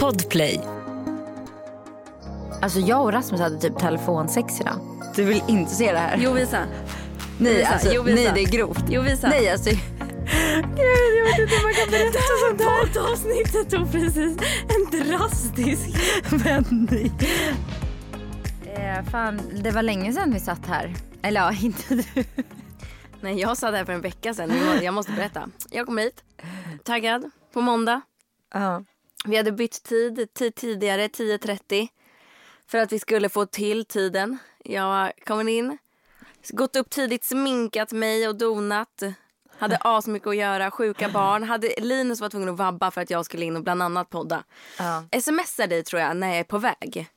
Podplay. Alltså jag och Rasmus hade typ telefonsex idag. Du vill inte se det här? Jo visa. nej, visa. alltså, Jo, visa. nej det är grovt. Jo visa. Nej alltså. Gud, jag vet inte hur man kan berätta sånt här. Poddavsnittet tog precis en drastisk vändning. Eh, fan, det var länge sedan vi satt här. Eller ja, inte du. Nej jag sa det här för en vecka sedan. Jag måste berätta. Jag kom hit taggad på måndag. Ja. Vi hade bytt tid, tid tidigare, 10.30. För att vi skulle få till tiden. Jag kom in, gått upp tidigt, sminkat mig och donat. Hade asmycket att göra, sjuka barn. Hade, Linus var tvungen att vabba för att jag skulle in och bland annat podda. Ja. Smsar dig tror jag när jag är på väg.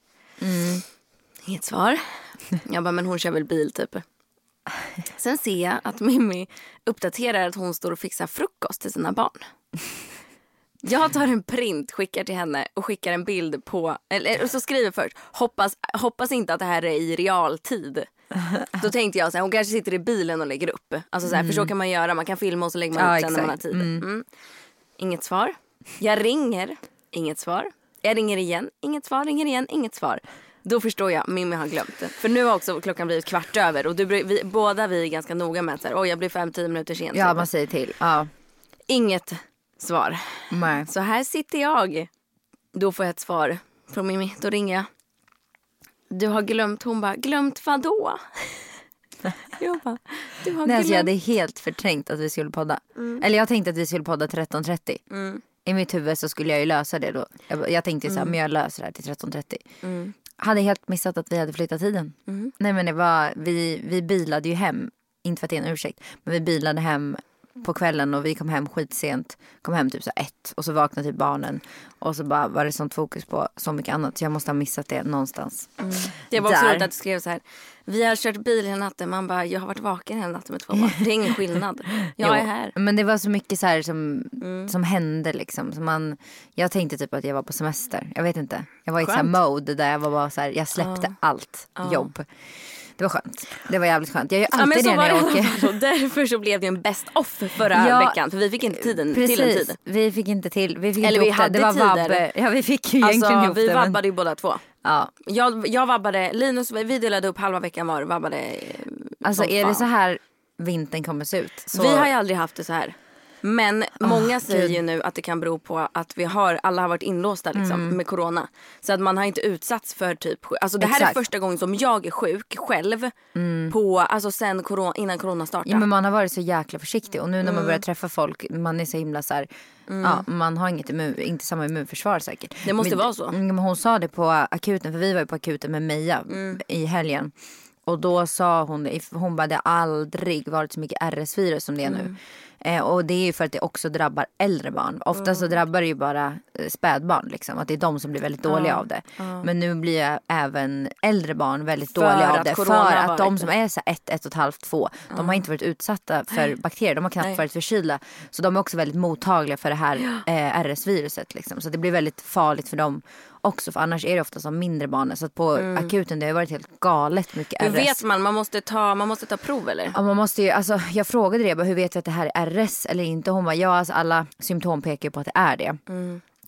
Inget svar. Jag bara, men hon kör väl bil typ. Sen ser jag att Mimmi uppdaterar att hon står och fixar frukost till sina barn. Jag tar en print, skickar till henne och skickar en bild på, eller så skriver först, hoppas, hoppas inte att det här är i realtid. Då tänkte jag så här, hon kanske sitter i bilen och lägger upp. Alltså så här, för så kan man göra, man kan filma och så lägger man Ja, upp sen när man har tid. Mm. Inget svar. Jag ringer, inget svar. Jag ringer igen, inget svar, ringer igen, inget svar. Då förstår jag, Mimmi har glömt det. För nu har också klockan blivit kvart över och du, vi, båda vi är ganska noga med att så här, jag blir fem, tio minuter sen. ja, man säger till. Ja. Inget svar. Nej. Så här sitter jag. Då får jag ett svar från Mimmi. Då ringer jag. Du har glömt. Hon bara, glömt vadå? jag bara, du har Nej, alltså jag glömt. hade helt förträngt att vi skulle podda. Eller jag tänkte att vi skulle podda 13.30. I mitt huvud så skulle jag ju lösa det då. Jag, jag tänkte så här, men jag löser det här till 13.30. Hade helt missat att vi hade flyttat tiden. Nej men det var, vi, vi bilade ju hem, inte för att det är en ursäkt, men vi bilade hem på kvällen och vi kom hem skitsent. Kom hem typ så ett och så vaknade typ barnen. Och så bara var det sånt fokus på så mycket annat jag måste ha missat det någonstans. Det var också roligt att du skrev så här. Vi har kört bil hela natten. Man bara, jag har varit vaken hela natten med två barn. Det är ingen skillnad. Jag Jo, är här. Men det var så mycket så här som, Mm. som hände liksom. Så man, jag tänkte typ att jag var på semester. Jag vet inte. Jag var i ett så Skönt. mode där jag var bara så här, jag släppte allt jobb. Det var skönt. Det var jävligt skönt. Jag gör Ja, alltid så det när jag åker. Och därför så blev det en best off förra Ja, veckan. För vi fick inte tiden till en Precis, tid. vi fick inte till. Vi fick Eller vi hade det var tider. Vabbe. Ja vi fick ju egentligen Alltså, ihop vi det. men- vabbade ju båda två. Ja. Jag, jag vabbade, Linus, vi delade upp halva veckan var. Vabbade eh, Alltså är det så här vintern kommer se ut? Så... Vi har ju aldrig haft det så här. Men många säger ju nu att det kan bero på att vi har, alla har varit inlåsta liksom, med corona. Så att man har inte utsatts för typ Alltså det här är Exakt. första gången som jag är sjuk själv. På, alltså sen corona, innan corona startade. Ja men man har varit så jäkla försiktig och nu när man börjar träffa folk, man är så himla så här, ja man har inget immun, inte samma immunförsvar säkert. Det måste men, vara så. Mm, hon sa det på akuten, för vi var ju på akuten med Meja i helgen. Och då sa hon hon bara det har aldrig varit så mycket RS-virus som det är nu. Eh, och det är ju för att det också drabbar äldre barn. Ofta så drabbar det ju bara eh, spädbarn liksom. Att det är de som blir väldigt dåliga av det. Men nu blir även äldre barn väldigt För dåliga av det. För att de som är så ett, ett och ett halvt, två. De har inte varit utsatta för bakterier. De har knappt Nej. varit förkylda. Så de är också väldigt mottagliga för det här eh, RS-viruset. Liksom. Så det blir väldigt farligt för dem också. För annars är det ofta som mindre barn. Så på akuten det har varit helt galet mycket Hur RS. vet man? Man måste ta, man måste ta prov eller? Ja, man måste ju, alltså, jag frågade det, bara, hur vet vi att det här är RS eller inte? Hon bara, ja alltså, alla symptom pekar på att det är det.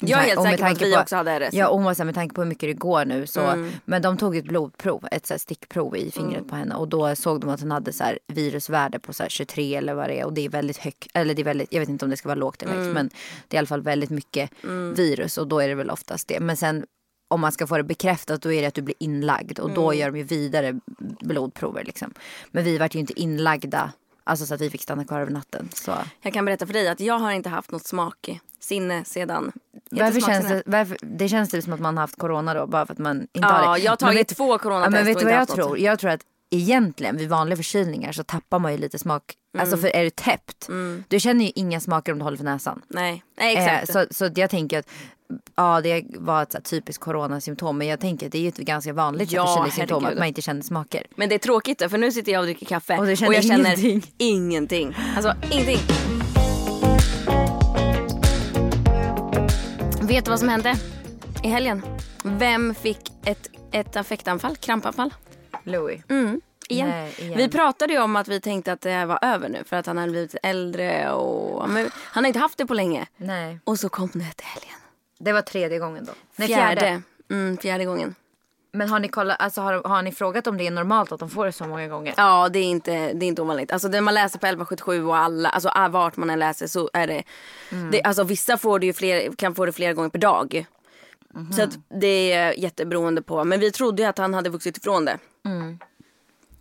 Jag är helt säker på att vi också hade RS. Ja, och hon var så här, med tanke på hur mycket det går nu så. Mm. Men de tog ett blodprov, ett så här, stickprov i fingret Mm. på henne. Och då såg de att hon hade så här, virusvärde på så här, 23 eller vad det är. Och det är väldigt högt, eller det är väldigt, jag vet inte om det ska vara lågt eller Mm. högt. Men det är i alla fall väldigt mycket virus och då är det väl oftast det. Men sen om man ska få det bekräftat då är det att du blir inlagd. Och då Mm. gör de ju vidare blodprover liksom. Men vi vart ju inte inlagda. Alltså så att vi fick stanna kvar över natten. Så. Jag kan berätta för dig att jag har inte haft något smaksinne sedan. Varför känns det, varför, det känns typ som att man har haft corona då bara för att man inte Ja, har det. jag har tagit vet- två coronatest ja, men vet och du vad jag haft något. tror? Jag tror att egentligen vid vanliga förkylningar så tappar man ju lite smak. Alltså Mm. för är det täppt, du känner ju inga smaker om du håller för näsan. Nej, nej Eh, exakt. så, så att jag tänker att ja det var ett så här typiskt coronasymptom men jag tänker att det är ju ett ganska vanligt Ja, förkylningssymptom herregud. att man inte känner smaker. Men det är tråkigt för nu sitter jag och dricker kaffe Och känner jag känner ingenting. ingenting. Alltså ingenting. Vet du vad som hände i helgen? Vem fick ett, ett affektanfall, krampanfall? Louis. Mm, igen. Nej, igen. Vi pratade ju om att vi tänkte att det här var över nu för att han hade blivit äldre och han har inte haft det på länge. Nej. Och så kom det till helgen. Det var tredje gången då. Nej, fjärde. fjärde. Mm, fjärde gången. Men har ni, kollat, alltså, har, har ni frågat om det är normalt att de får det så många gånger? Ja, det är inte, det är inte ovanligt. Alltså när man läser på 1177 och alla, alltså ah, vart man än läser så är det, det alltså vissa får det ju fler, kan få det flera gånger per dag. Så att det är jätteberoende på, men vi trodde ju att han hade vuxit ifrån det.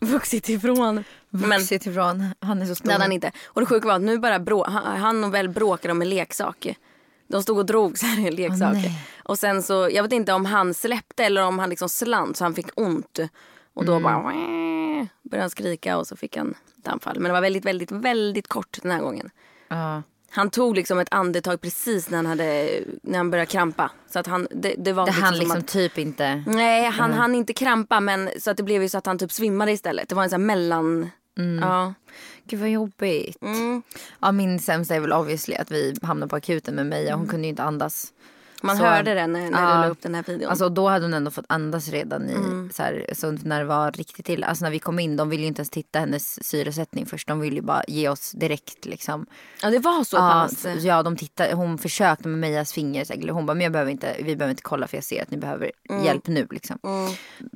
Vuxit ifrån. Vuxit ifrån. Han är så stor. det hade han inte. Och det sjuka var att nu bara brå, han, och väl bråkade om en leksak. De stod och drog så här en leksak. nej. och sen så, jag vet inte om han släppte eller om han liksom slant så han fick ont. Och då bara "Wah", började han skrika och så fick han ett anfall. Men det var väldigt, väldigt, väldigt kort den här gången. Ja. Han tog liksom ett andetag precis när han, hade, när han började krampa. Så att han, det, det var Det liksom han som liksom att, typ inte... Nej, han hann inte krampa men så att det blev ju så att han typ svimmade istället. Det var en sån här mellan... Ja. Gud vad jobbigt. Mm. Ja, min sämsta är väl obviously att vi hamnade på akuten med Meja. Hon kunde ju inte andas. Man Så- hörde det när, när Ja. du la upp den här videon. Alltså då hade hon ändå fått andas redan i, Mm. så, här, så när det var riktigt illa. Alltså när vi kom in, de ville ju inte ens titta hennes syresättning först. De ville ju bara ge oss direkt liksom. ja, det var så Ja, pass. ja de tittade, hon försökte med Mejas finger. så här, Hon bara, men jag behöver inte, vi behöver inte kolla för jag ser att ni behöver Mm. hjälp nu liksom.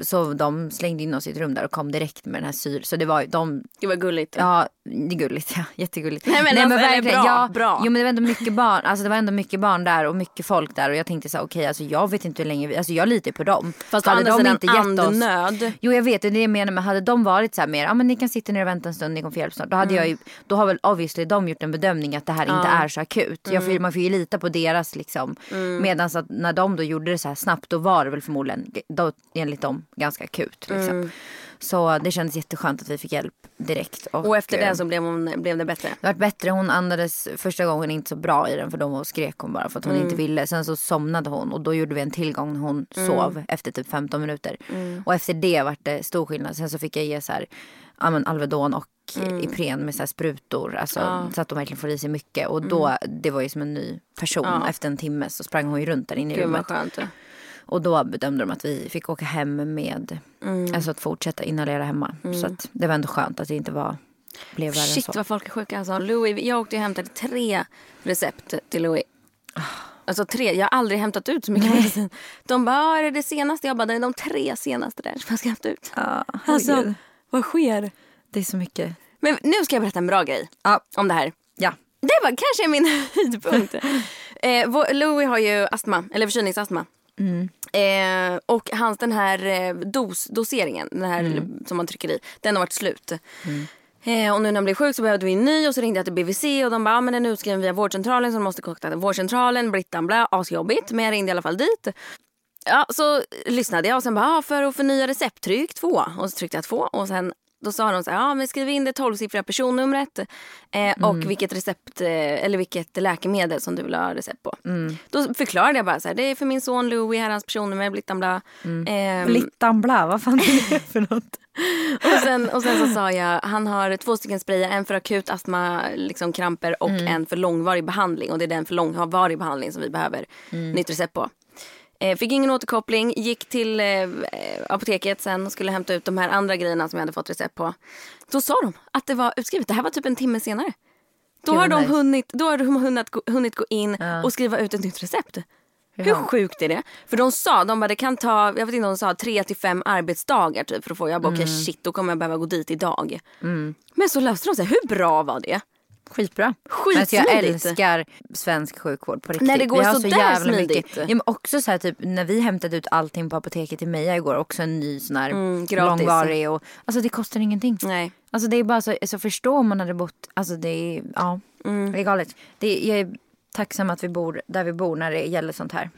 Så de slängde in oss i ett rum där och kom direkt med den här syre. Så det var de, Det var gulligt. Ja, det är gulligt. Ja, jättegulligt. Nej, men alltså, eller bra, ja, bra. Jo men det var ändå mycket barn. Alltså det var ändå mycket barn där och mycket folk där. Och jag tänkte så här, okej alltså jag vet inte hur länge vi, alltså jag litar på dem. Fast Hade de inte gett oss- andnöd. Jo jag vet, det är det jag menar. Men hade de varit så här mer, ja men ni kan sitta ner och vänta en stund, ni kommer få hjälp snart. Då hade jag ju, då har väl obviously de gjort en bedömning att det här inte är så akut. Jag får, man får ju lita på deras liksom. Medan att när de då gjorde det så här snabbt då var det väl förmodligen, då, enligt dem, ganska akut. Liksom. Så det kändes jätteskönt att vi fick hjälp direkt. Och efter eh, det så blev, hon, blev det bättre. det vart bättre. Hon andades första gången inte så bra i den för då skrek hon bara för att hon Mm. inte ville. Sen så somnade hon och då gjorde vi en tillgång när hon Mm. sov efter typ 15 minuter. Och efter det vart det stor skillnad. Sen så fick jag ge så här, ja, men Alvedon och Mm. Ipren med så här sprutor. Alltså, Så att de verkligen får i sig mycket. Och då, Mm. det var ju som en ny person. Efter en timme så sprang hon ju runt där inne i Gud rummet. skönt. Och då bedömde de att vi fick åka hem med, Mm. alltså att fortsätta inhalera hemma. Så att det var ändå skönt att det inte var, blev värre än Shit så. vad folk är sjuka alltså. Louis, jag åkte och hämtade tre recept till Louis. Alltså tre, jag har aldrig hämtat ut så mycket medicin. De bara, "Ah, är det det senaste? Jag bara, det är de tre senaste där som jag ska hämta ut. Ja, Alltså, herregud. vad sker? Det är så mycket. Men nu ska jag berätta en bra grej Ja. om det här. Ja. Det var kanske min höjdpunkt. eh, Louis har ju astma, eller förkylningsastma. Eh, och hans den här eh, dos, doseringen, den här som man trycker i, den har varit slut. Eh, och nu när han blev sjuk så behövde vi en ny och så ringde jag till BVC och de bara, ah, men den är utskriven via vårdcentralen så de måste kontakta vårdcentralen, brittan bla, asjobbigt. Men jag ringde i alla fall dit. Ja, så lyssnade jag och sen bara, ah, för att förnya recept, tryck två. Och så tryckte jag två och sen då sa de så här, ja men skriv in det tolvsiffriga personnumret eh, och vilket recept eh, eller vilket läkemedel som du vill ha recept på. Då förklarade jag bara så här, det är för min son Louis, här är hans personnummer, blittan bla. Ehm, Blittan bla, vad fan är det för något? och, sen, och sen så sa jag, han har två stycken sprayer, en för akut astma, liksom kramper och en för långvarig behandling. Och det är den för långvarig behandling som vi behöver nytt recept på. Eh, fick ingen återkoppling, gick till eh, apoteket sen och skulle hämta ut de här andra grejerna som jag hade fått recept på. Då sa de att det var utskrivet, det här var typ en timme senare. Då Gud, har de nice. hunnit, då har de hunnit, hunnit gå in Ja. och skriva ut ett nytt recept. Hur Ja. sjukt är det? För de sa, de bara, det kan ta, jag vet inte om de sa tre till fem arbetsdagar typ för att få. Jag bara okej Mm. shit då kommer jag behöva gå dit idag. Men så löste de sig. Hur bra var det? Skitbra. Skitsmidigt. Alltså jag älskar svensk sjukvård på riktigt. När det går Vi har så så jävla smidigt. Mycket. Ja, men också så här, typ, när vi hämtade ut allting på apoteket till Meja igår. Också en ny sån här Mm, långvarig. Och, alltså det kostar ingenting. Nej. Alltså det är bara så, så förstå om man hade bott, alltså det är, ja, Mm. det är galet. Det jag är tacksam att vi bor där vi bor när det gäller sånt här.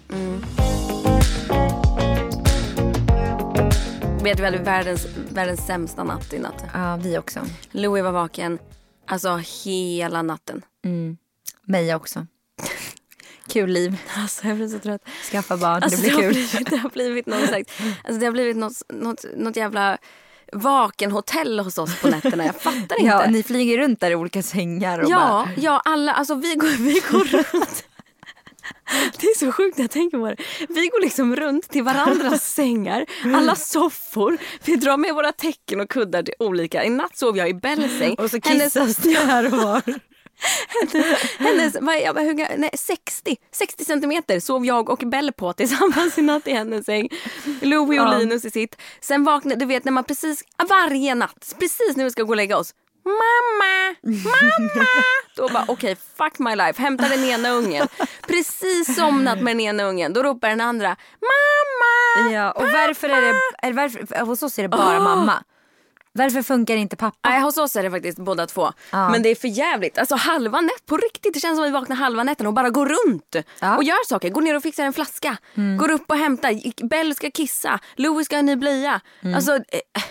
Vet du, vi hade världens, världens sämsta natt i natt. Ja, vi också. Louis var vaken alltså hela natten. Meja också. Kul liv. Alltså jag blir så trött. Skaffa barn, Alltså, det blir har kul. blivit, det har blivit något slags, alltså det har blivit något, något, något jävla vakenhotell hos oss på nätterna. Jag fattar inte. Ja, ni flyger runt där i olika sängar och Ja, bara, ja alla, alltså vi går, vi går runt. Det är så sjukt när jag tänker på det. Vi går liksom runt till varandras sängar, alla soffor. Vi drar med våra täcken och kuddar till olika. I natt sov jag i Bells säng. och så Hennes- kissas det här och var. hennes, vad, jag, hur, nej, 60, 60 centimeter sov jag och Bell på tillsammans i natt i hennes säng. Louie och Ja. Linus i sitt. Sen vaknade, du vet när man precis, varje natt, precis när vi ska gå och lägga oss. Mamma, mamma! Då bara okej, fuck my life. Hämtar den ena ungen. Precis somnat med den ena ungen. Då ropar den andra mamma! Ja, och varför är det, är varför, hos oss är det bara mamma. Varför funkar inte pappa? Nej, hos oss är det faktiskt båda två. Ja. Men det är för jävligt. Alltså halva nätt, på riktigt. Det känns som att vi vaknar halva nätten och bara går runt. Ja. Mm. Och gör saker. Går ner och fixar en flaska. Går upp och hämtar. Bell ska kissa. Louis ska ha en ny blöja. Mm. Alltså, eh,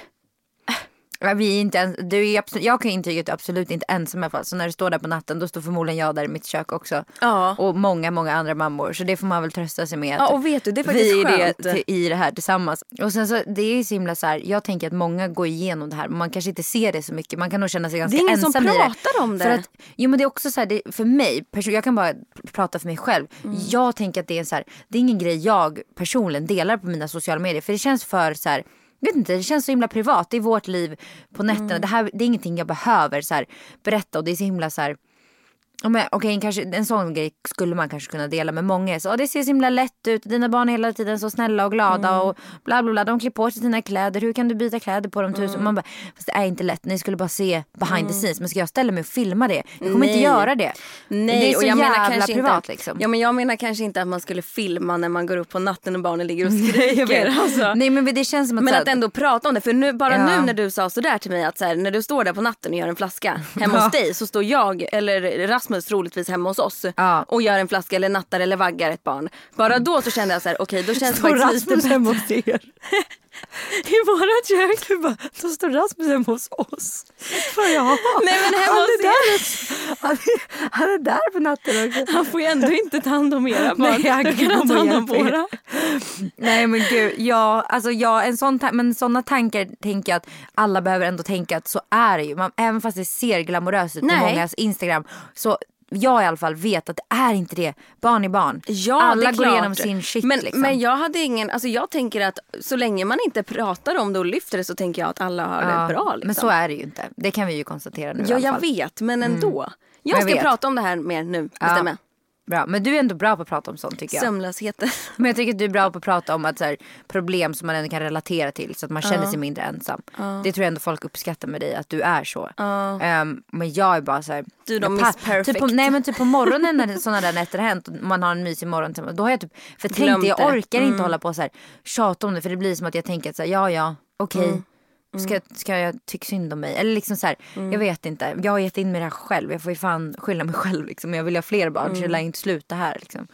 Vi är inte ens, du är absolut, jag kan ju intyga att du är absolut inte ensam i alla fall. Så när du står där på natten då står förmodligen jag där i mitt kök också. Ja. Och många, många andra mammor. Så det får man väl trösta sig med. Ja, att och vet du, det är faktiskt vi är skönt. det till, i det här tillsammans. Och sen så det är så himla så här, jag tänker att många går igenom det här. Men man kanske inte ser det så mycket. Man kan nog känna sig ganska Det är ingen som ensam i det. pratar om det. För att, jo men det är också så här, det, för mig, person, jag kan bara pr- prata för mig själv. Mm. Jag tänker att det är så här, det är ingen grej jag personligen delar på mina sociala medier. För det känns för så här, vet inte, det känns så himla privat. Det är vårt liv på nätterna. Mm. Det, här, det är ingenting jag behöver så här, berätta och det är så himla så här, Okej, kanske, en sån grej skulle man kanske kunna dela med många. Så, "Åh, det ser så himla lätt ut, dina barn är hela tiden så snälla och glada Mm. och bla bla bla. De klär på sig sina kläder, hur kan du byta kläder på dem tusen? Mm. Man bara, fast det är inte lätt, ni skulle bara se behind the scenes. Men ska jag ställa mig och filma det? Jag kommer inte Nej. göra det. nej, det är så och jag menar jävla kanske privat inte, liksom. Ja, men jag menar kanske inte att man skulle filma när man går upp på natten och barnen ligger och skriker. alltså. Nej men det känns som att, Men att ändå prata om det. För nu, bara Ja. nu när du sa sådär till mig att så här, när du står där på natten och gör en flaska hemma hos dig så står jag eller Rasmus troligtvis hemma hos oss Ja. och gör en flaska eller nattar eller vaggar ett barn. Bara då så kände jag så här, okej då känns det Står faktiskt lite Rasmus hemma bättre. hos er? I vårat kök. Du bara, då står Rasmus hemma hos oss. Vad jag Nej men hemma han, är där, han, är, han är där på natten också. Han får ju ändå inte ta hand om era barn. Nej, han kan han ta hand om våra. Nej men gud, ja, alltså, ja, en sån men sådana tankar tänker jag att alla behöver ändå tänka att så är det ju. Man, även fast det ser glamoröst ut på mångas Instagram så jag i alla fall vet att det är inte det. Barn är barn. Ja, alla går igenom sin shit men, liksom. men jag hade ingen, alltså jag tänker att så länge man inte pratar om det och lyfter det så tänker jag att alla har Ja, det bra. Liksom. Men så är det ju inte. Det kan vi ju konstatera nu Ja, jag vet, men ändå. Jag Jag ska vet. prata om det här mer nu, Ja. bestämmer jag. Bra. Men du är ändå bra på att prata om sånt tycker jag. Sömnlösheten. Men jag tycker att du är bra på att prata om att, så här, problem som man ändå kan relatera till så att man känner sig mindre ensam. Det tror jag ändå folk uppskattar med dig, att du är så. Ehm, men jag är bara så här. Du jag Miss Perfect. Typ på, nej men typ på morgonen när sådana där nätter har hänt och man har en mysig morgon. Då har jag typ, för tänk jag orkar inte hålla på så här, tjata om det för det blir som att jag tänker att så här, ja ja, okej. Ska, ska jag tycka synd om mig? Eller liksom så här, jag vet inte. Jag har gett in mig det här själv. Jag får ju fan skylla mig själv liksom. Jag vill ha fler barn så jag lär inte sluta här liksom.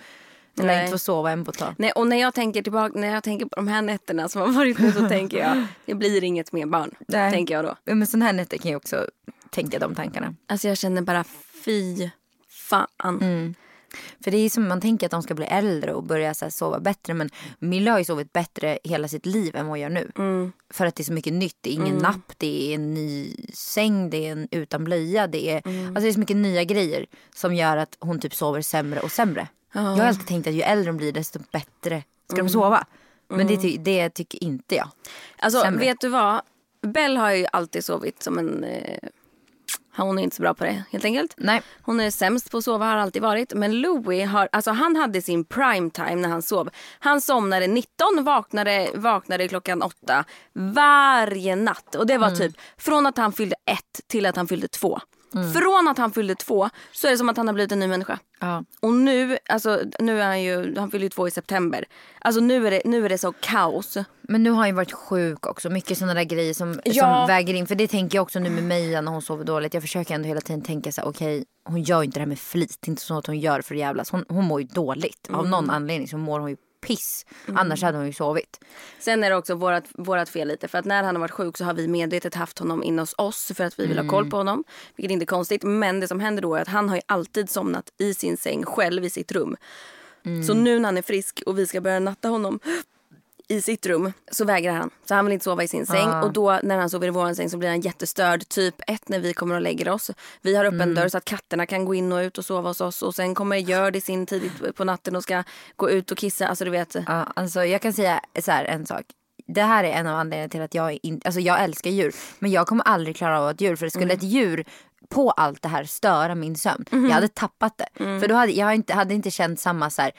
Jag lär inte få sova en på ett tag. Nej, och när jag tänker tillbaka, när jag tänker på de här nätterna som har varit nu så tänker jag, det blir inget mer barn. Nej. Tänker jag då. Men sån här nätter kan jag också tänka de tankarna. Alltså jag känner bara fy fan. För det är som man tänker att de ska bli äldre och börja så sova bättre. Men Milla har ju sovit bättre hela sitt liv än vad hon gör nu. För att det är så mycket nytt. Det är ingen napp, det är en ny säng, det är en utan blöja. Det är, alltså det är så mycket nya grejer som gör att hon typ sover sämre och sämre. Jag har alltid tänkt att ju äldre de blir desto bättre ska de sova. Men det, ty- det tycker inte jag. Alltså Sämre. vet du vad? Bell har ju alltid sovit som en... Eh, hon är inte så bra på det helt enkelt. Nej. Hon är sämst på att sova, har alltid varit. Men Louis har, alltså han hade sin prime time när han sov. Han somnade 19, vaknade, vaknade klockan 8 varje natt. Och det var typ från att han fyllde ett till att han fyllde två. Från att han fyllde två så är det som att han har blivit en ny människa. Ja. Och nu, alltså nu är han ju, han fyller ju två i september. Alltså nu är det, nu är det så kaos. Men nu har han ju varit sjuk också. Mycket sådana där grejer som, Ja. som väger in. För det tänker jag också nu med Meja när hon sover dåligt. Jag försöker ändå hela tiden tänka så här, okej hon gör ju inte det här med flit. Det är inte så att hon gör för att jävlas. Hon, hon mår ju dåligt. Av någon anledning så mår hon ju piss. Annars hade hon ju sovit. Sen är det också vårat, vårat fel lite. För att när han har varit sjuk så har vi medvetet haft honom in hos oss för att vi vill ha koll på honom. Vilket inte är konstigt. Men det som händer då är att han har ju alltid somnat i sin säng själv i sitt rum. Så nu när han är frisk och vi ska börja natta honom i sitt rum så vägrar han. Så han vill inte sova i sin säng. Och då när han sover i vår säng så blir han jättestörd. Typ ett när vi kommer och lägger oss. Vi har öppen dörr så att katterna kan gå in och ut och sova hos oss. Och sen kommer Hjördis in tidigt på natten och ska gå ut och kissa. Alltså du vet. Ja, alltså jag kan säga så här, en sak. Det här är en av anledningarna till att jag inte, alltså jag älskar djur. Men jag kommer aldrig klara av ett djur. För skulle ett djur på allt det här störa min sömn. Mhm. Jag hade tappat det. Mm. För då hade jag inte, hade inte känt samma så här,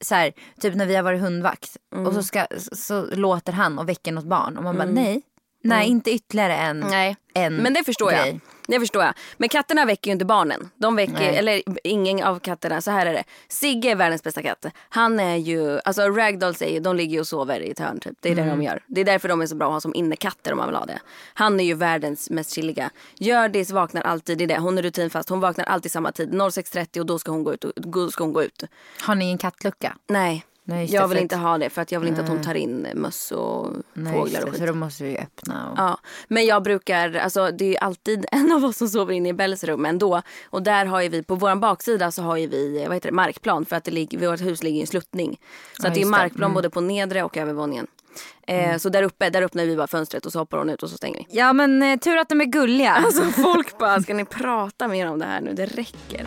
så här, typ när vi har varit hundvakt Mm. och så, ska, så, så låter han och väcker något barn och man bara nej, nej inte ytterligare en, Nej. en Men det förstår grej. jag. Det förstår jag. Men katterna väcker ju inte barnen. De väcker, Nej. eller ingen av katterna. Så här är det. Sigge är världens bästa katt. Han är ju, alltså ragdolls är ju, de ligger ju och sover i ett hörn typ. Det är det de gör. Det är därför de är så bra att ha som innekatter om man vill ha det. Han är ju världens mest chilliga. Hjördis vaknar alltid, det är det. Hon är rutinfast. Hon vaknar alltid samma tid. 06.30 och då ska hon gå ut. Och, då ska hon gå ut. Har ni en kattlucka? Nej. Nej, jag vill inte ha det för att jag vill inte att hon tar in möss och Nej, fåglar och skit. så då måste vi ju öppna. Och... Ja, men jag brukar, alltså det är ju alltid en av oss som sover inne i Bells rum ändå. Och där har vi, på våran baksida så har vi, vad heter det, markplan för att det ligger, vårt hus ligger i en sluttning. Så Ja, att det är markplan Mm. både på nedre och övervåningen. Eh, Så där uppe, där öppnar vi bara fönstret och så hoppar hon ut och så stänger vi. Ja men eh, tur att de är gulliga. Alltså folk bara, ska ni prata mer om det här nu? Det räcker.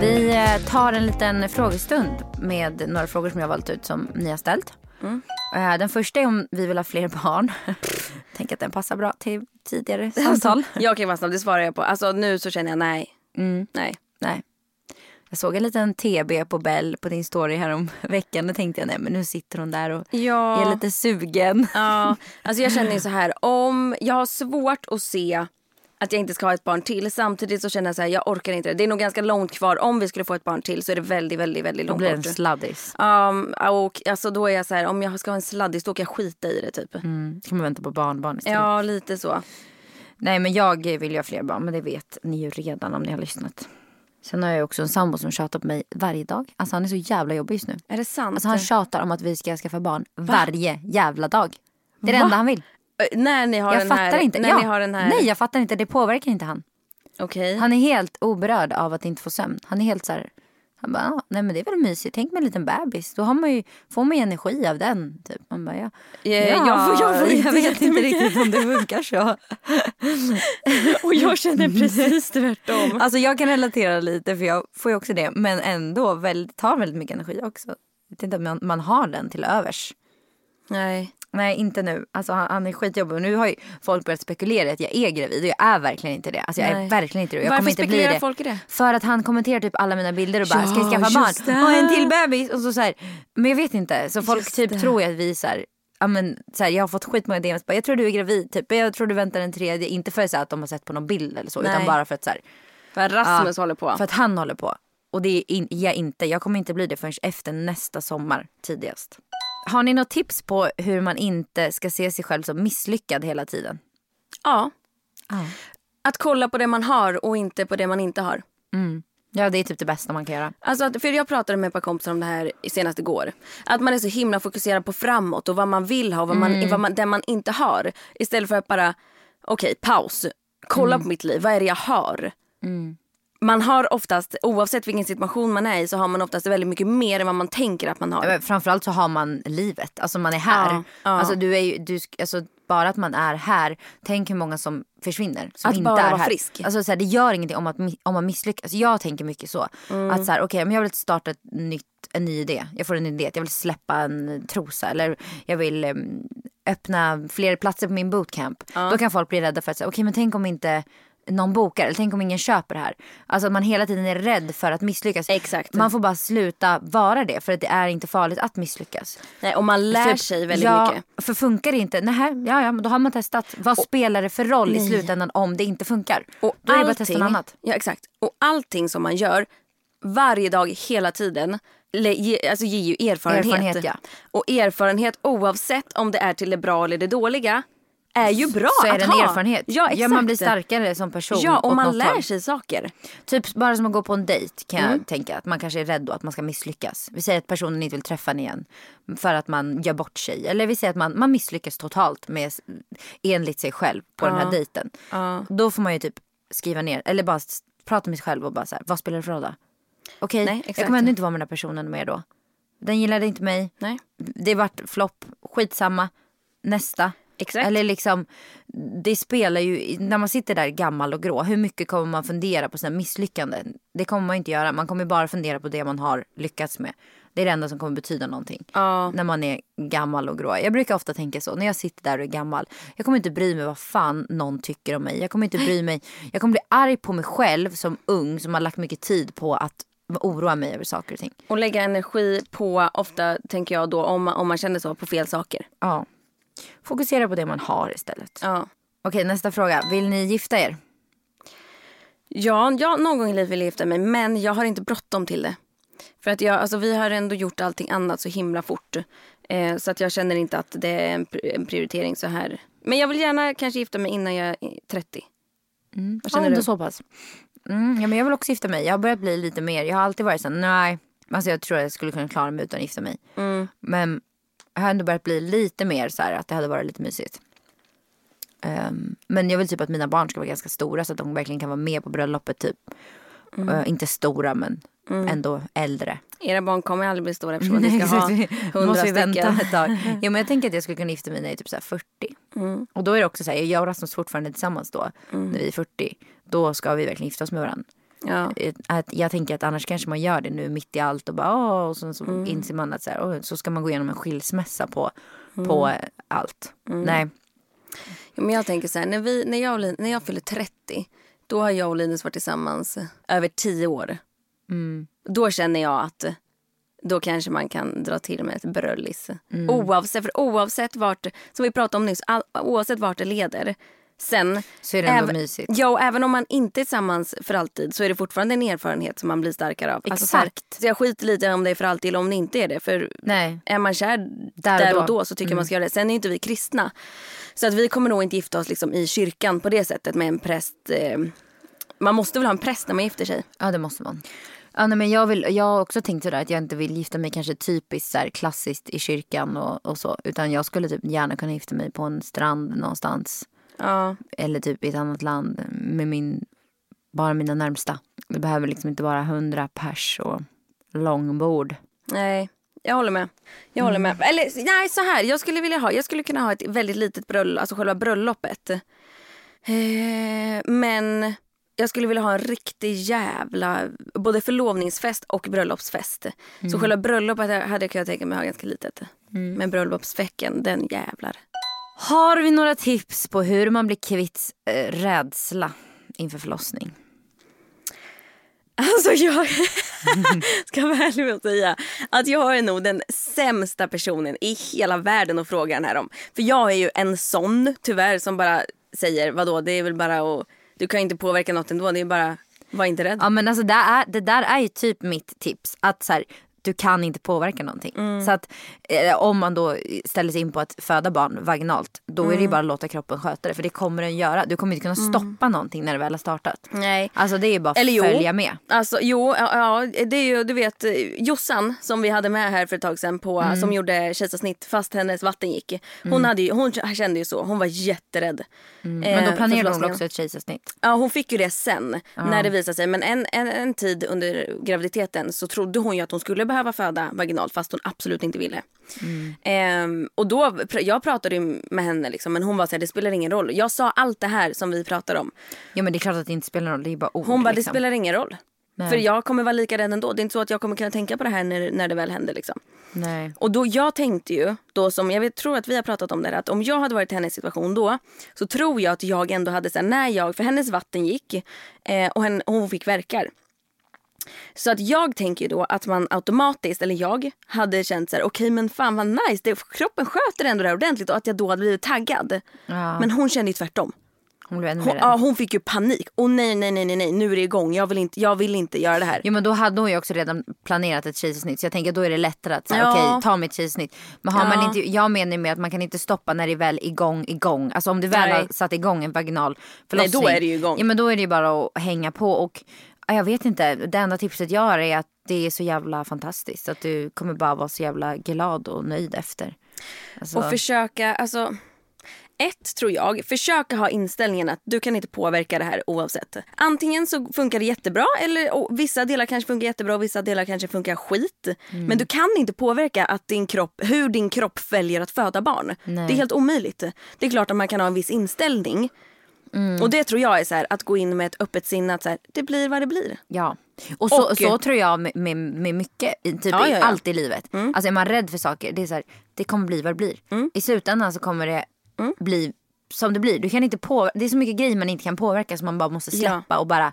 Vi eh, tar en liten frågestund med några frågor som jag har valt ut som ni har ställt. Eh, Den första är om vi vill ha fler barn. Tänk att den passar bra till tidigare samtal. Jag kan vara snabb, det svarar jag på. Alltså nu så känner jag nej. Nej. Nej. Jag såg en liten TB på Bell på din story här om veckan. Då tänkte jag nej men nu sitter hon där och Ja. är lite sugen. Ja, alltså jag känner ju så här. Om jag har svårt att se att jag inte ska ha ett barn till. Samtidigt så känner jag så här, jag orkar inte det. Det är nog ganska långt kvar. Om vi skulle få ett barn till så är det väldigt, väldigt, väldigt Då långt blir det en bort. sladdis. Um, och alltså då är jag så här, om jag ska ha en sladdis då kan jag skita i det typ. Mm. Ska man vänta på barnbarn istället. Ja, lite så. Nej men jag vill ju ha fler barn men det vet ni ju redan om ni har lyssnat. Sen har jag också en sambo som tjatar på mig varje dag. Alltså han är så jävla jobbig just nu. Är det sant? Alltså han tjatar om att vi ska skaffa barn varje jävla dag. Det är det Va? enda han vill. Ö, när ni har Jag den fattar här... inte. När ja. ni har den här... Nej jag fattar inte. Det påverkar inte han. Okej. Han är helt oberörd av att inte få sömn. Han är helt så här. Han bara, ah, nej men det är väl mysigt. Tänk med en liten bebis. Då har man ju, får man ju energi av den. Typ. Man bara, ja. Ja, jag får- jag får inte jag vet inte riktigt om det funkar så. Och jag känner precis tvärtom. Alltså jag kan relatera lite för jag får ju också det. Men ändå väldigt, tar väldigt mycket energi också. Jag vet inte om man, man har den till övers. Nej. Nej inte nu. Alltså han, han är skitjobbig. Och nu har ju folk börjat spekulera att jag är gravid. Och jag är verkligen inte det. Alltså jag Nej. är verkligen inte det. Jag Varför kommer inte bli spekulerar det. folk i det? För att han kommenterar typ alla mina bilder och bara Ja, ska jag skaffa det. barn? Och en till bebis. Och så, så här, men jag vet inte. Så folk Just typ det. tror ju att vi så här, ja, men, så här, jag har fått skitmånga DMs. Bara, jag tror du är gravid. Typ. Jag tror du väntar en tredje. Inte för så här, att de har sett på någon bild eller så. Utan Nej. bara för att så här, För Rasmus Ja, håller på. För att han håller på. Och det är in, jag inte. Jag kommer inte bli det förrän efter nästa sommar tidigast. Har ni något tips på hur man inte ska se sig själv som misslyckad hela tiden? Ja. Att kolla på det man har och inte på det man inte har. Ja, det är typ det bästa man kan göra. Alltså, att- för jag pratade med ett par kompisar om det här senast igår. Att man är så himla fokuserad på framåt och vad man vill ha och vad man, vad man, det man inte har. Istället för att bara, okej paus, kolla på mitt liv, vad är det jag har? Man har oftast, oavsett vilken situation man är i så har man oftast väldigt mycket mer än vad man tänker att man har. Framförallt så har man livet. Alltså man är här. Ja, ja. Alltså du är ju, du, alltså bara att man är här. Tänk hur många som försvinner. Som Att inte bara är vara här. frisk. Alltså så här, det gör ingenting om, att, om man misslyckas. Jag tänker mycket så. Mm. Att så här, okej men jag vill starta ett nytt, en ny idé. Jag får en idé. Jag vill släppa en trosa. Eller jag vill em, öppna fler platser på min bootcamp. Då kan folk bli rädda för att säga, okej men tänk om inte någon bokar eller tänk om ingen köper det här. Alltså att man hela tiden är rädd för att misslyckas. Exakt. Man får bara sluta vara det för att det är inte farligt att misslyckas. Nej, och man lär Typ, sig väldigt ja, mycket. För funkar det inte, nej, ja, ja, men då har man testat. Vad spelar det för roll i slutändan om det inte funkar? Och då är det bara att testa något annat. Ja, exakt. Och allting som man gör varje dag, hela tiden, ge, alltså ger ju erfarenhet. Erfarenhet, ja. Och erfarenhet oavsett om det är till det bra eller det dåliga är ju bra så är att det en ha. erfarenhet. Ja, exakt. man blir starkare som person. Ja, och man lär håll. sig saker. Typ bara som att gå på en dejt kan Mm. jag tänka. Att man kanske är rädd då att man ska misslyckas. Vi säger att personen inte vill träffa en igen. För att man gör bort sig. Eller vi säger att man, man misslyckas totalt med enligt sig själv på den här dejten. Då får man ju typ skriva ner. Eller bara prata med sig själv och bara så här, vad spelar det för roll då? Okej, Nej, jag kommer ändå inte vara med den här personen mer då. Den gillade inte mig. Nej. Det vart flopp. Skitsamma. Nästa. Exakt. Eller liksom, det spelar ju, när man sitter där gammal och grå, hur mycket kommer man fundera på sina misslyckanden? Det kommer man inte göra, man kommer bara fundera på det man har lyckats med. Det är det enda som kommer betyda någonting. Ja. När man är gammal och grå. Jag brukar ofta tänka så, när jag sitter där och är gammal. Jag kommer inte bry mig vad fan någon tycker om mig. Jag kommer inte bry mig, jag kommer bli arg på mig själv som ung som har lagt mycket tid på att oroa mig över saker och ting. Och lägga energi på, ofta tänker jag då, om om man känner så, på fel saker. Ja. Fokusera på det man har istället. Ja. Okej, nästa fråga. Vill ni gifta er? Ja, jag någon gång i livet vill jag gifta mig men jag har inte bråttom till det. För att jag, alltså vi har ändå gjort allting annat så himla fort. Eh, så att jag känner inte att det är en, en prioritering så här. Men jag vill gärna kanske gifta mig innan jag är 30. Vad känner ja, du? du? så pass. Mm, ja, men jag vill också gifta mig. Jag har börjat bli lite mer. Jag har alltid varit så nej. Alltså jag tror jag skulle kunna klara mig utan att gifta mig. Mm. Men jag har ändå börjat bli lite mer så här att det hade varit lite mysigt. Ehm, men jag vill typ att mina barn ska vara ganska stora så att de verkligen kan vara med på bröllopet typ. Mm. Eh, inte stora men ändå äldre. Era barn kommer aldrig bli stora eftersom ni ska ha hundra vi vänta stycken. ett tag. Ja, men jag tänker att jag skulle kunna gifta mig när jag är typ så här 40. Mm. Och då är det också så här, jag och Rasmus fortfarande tillsammans då. När vi är 40. Då ska vi verkligen gifta oss med varandra. Ja. Eh, Att jag tänker att annars kanske man gör det nu mitt i allt och bara åh, och så, så Mm. inser man att så, här, åh, så ska man gå igenom en skilsmässa på, på Mm. eh, allt. Nej. Ja, Men jag tänker så här, när, vi, när, jag, när jag fyller 30 då har jag och Linus varit tillsammans över 10 år. Då känner jag att då kanske man kan dra till med ett bröllis. Oavsett, för oavsett vart, som vi pratade om nyss, all, oavsett vart det leder. Sen, Så är det ändå mysigt. Ja, och även om man inte är tillsammans för alltid så är det fortfarande en erfarenhet som man blir starkare av. Alltså, så, här, Exakt. så jag skiter lite om det är för alltid eller om det inte är det. För Nej. är man kär Där där, och och då. då, så tycker jag man ska göra det. Sen är inte vi kristna. Så att vi kommer nog inte gifta oss liksom i kyrkan på det sättet med en präst. Eh, man måste väl ha en präst när man gifter sig? Ja det måste man. Ja, nej, men jag, vill, jag har också tänkt sådär att jag inte vill gifta mig kanske typiskt så här, klassiskt i kyrkan och, och så. Utan jag skulle typ gärna kunna gifta mig på en strand någonstans. Ja. Eller typ i ett annat land med min, bara mina närmsta. Det behöver liksom inte vara hundra pers och långbord. Nej, jag håller med. Jag håller med. Eller nej, så här. Jag skulle vilja ha, jag skulle kunna ha ett väldigt litet bröllop, alltså själva bröllopet. Eh, men jag skulle vilja ha en riktig jävla, både förlovningsfest och bröllopsfest. Så själva bröllopet hade jag kunnat tänka mig ha ganska litet. Men bröllopsveckan, den jävlar. Har vi några tips på hur man blir kvitt eh, rädsla inför förlossning? Alltså jag ska vara ärlig med att säga att jag är nog den sämsta personen i hela världen att fråga den här om. För jag är ju en sån tyvärr som bara säger vadå det är väl bara att du kan inte påverka något ändå det är bara var inte rädd. Ja men alltså det, är, det där är ju typ mitt tips. Att så här, du kan inte påverka någonting. Så att eh, om man då ställer sig in på att föda barn vaginalt. Då är det ju bara att låta kroppen sköta det. För det kommer den göra. Du kommer inte kunna stoppa någonting när det väl har startat. Nej. Alltså det är bara att följa med. Alltså jo, ja, det är ju du vet Jossan som vi hade med här för ett tag sedan på, Mm. som gjorde kejsarsnitt fast hennes vatten gick. Hon, hade ju, hon kände ju så, hon var jätterädd. Men eh, då för planerar hon också ett kejsarsnitt. Ja hon fick ju det sen när det visade sig. Men en, en, en tid under graviditeten så trodde hon ju att hon skulle behöva föda vaginalt fast hon absolut inte ville. Ehm, och då, jag pratade med henne liksom, men hon var såhär det spelar ingen roll. Jag sa allt det här som vi pratar om. Ja men det är klart att det inte spelar någon roll. Det är bara ord. Hon bara det liksom. spelar ingen roll. Nej. För jag kommer vara lika rädd ändå. Det är inte så att jag kommer kunna tänka på det här när, när det väl händer. Liksom. Nej. Och då jag tänkte ju, då som jag vet, tror att vi har pratat om det här, att om jag hade varit i hennes situation då så tror jag att jag ändå hade så här, när jag, för hennes vatten gick eh, och, och hon fick verkar. Så att jag tänker då att man automatiskt, eller jag, hade känt så här: okej men fan vad nice, det, kroppen sköter ändå det här ordentligt och att jag då hade blivit taggad. Ja. Men hon kände ju tvärtom. Hon blev Hon, ja, hon fick ju panik. Och nej, nej, nej, nej, nej, nu är det igång. Jag vill inte, jag vill inte göra det här. Jo men då hade hon ju också redan planerat ett kejsarsnitt så jag tänker då är det lättare att säga Ja. okej ta mitt kejsarsnitt. Men har man Ja. inte, jag menar ju med att man kan inte stoppa när det är väl igång igång. Alltså om du väl Nej. har satt igång en vaginal Nej, förlossning. då är det ju igång. Ja men då är det ju bara att hänga på och jag vet inte. Det enda tipset jag har är att det är så jävla fantastiskt. Att du kommer bara vara så jävla glad och nöjd efter. Alltså, Och försöka, alltså. Ett tror jag, försöka ha inställningen att du kan inte påverka det här oavsett. Antingen så funkar det jättebra eller vissa delar kanske funkar jättebra och vissa delar kanske funkar skit. Mm. Men du kan inte påverka att din kropp, hur din kropp väljer att föda barn. Nej. Det är helt omöjligt. Det är klart att man kan ha en viss inställning. Mm. Och det tror jag är så här, att gå in med ett öppet sinne att så här, det blir vad det blir. Ja. Och så, Och- så tror jag med, med, med mycket, typ Ja, ja, ja. allt i livet. Alltså är man rädd för saker, det är så här, det kommer bli vad det blir. I slutändan så kommer det bli som det blir. Du kan inte på, det är så mycket grejer man inte kan påverka som man bara måste släppa och bara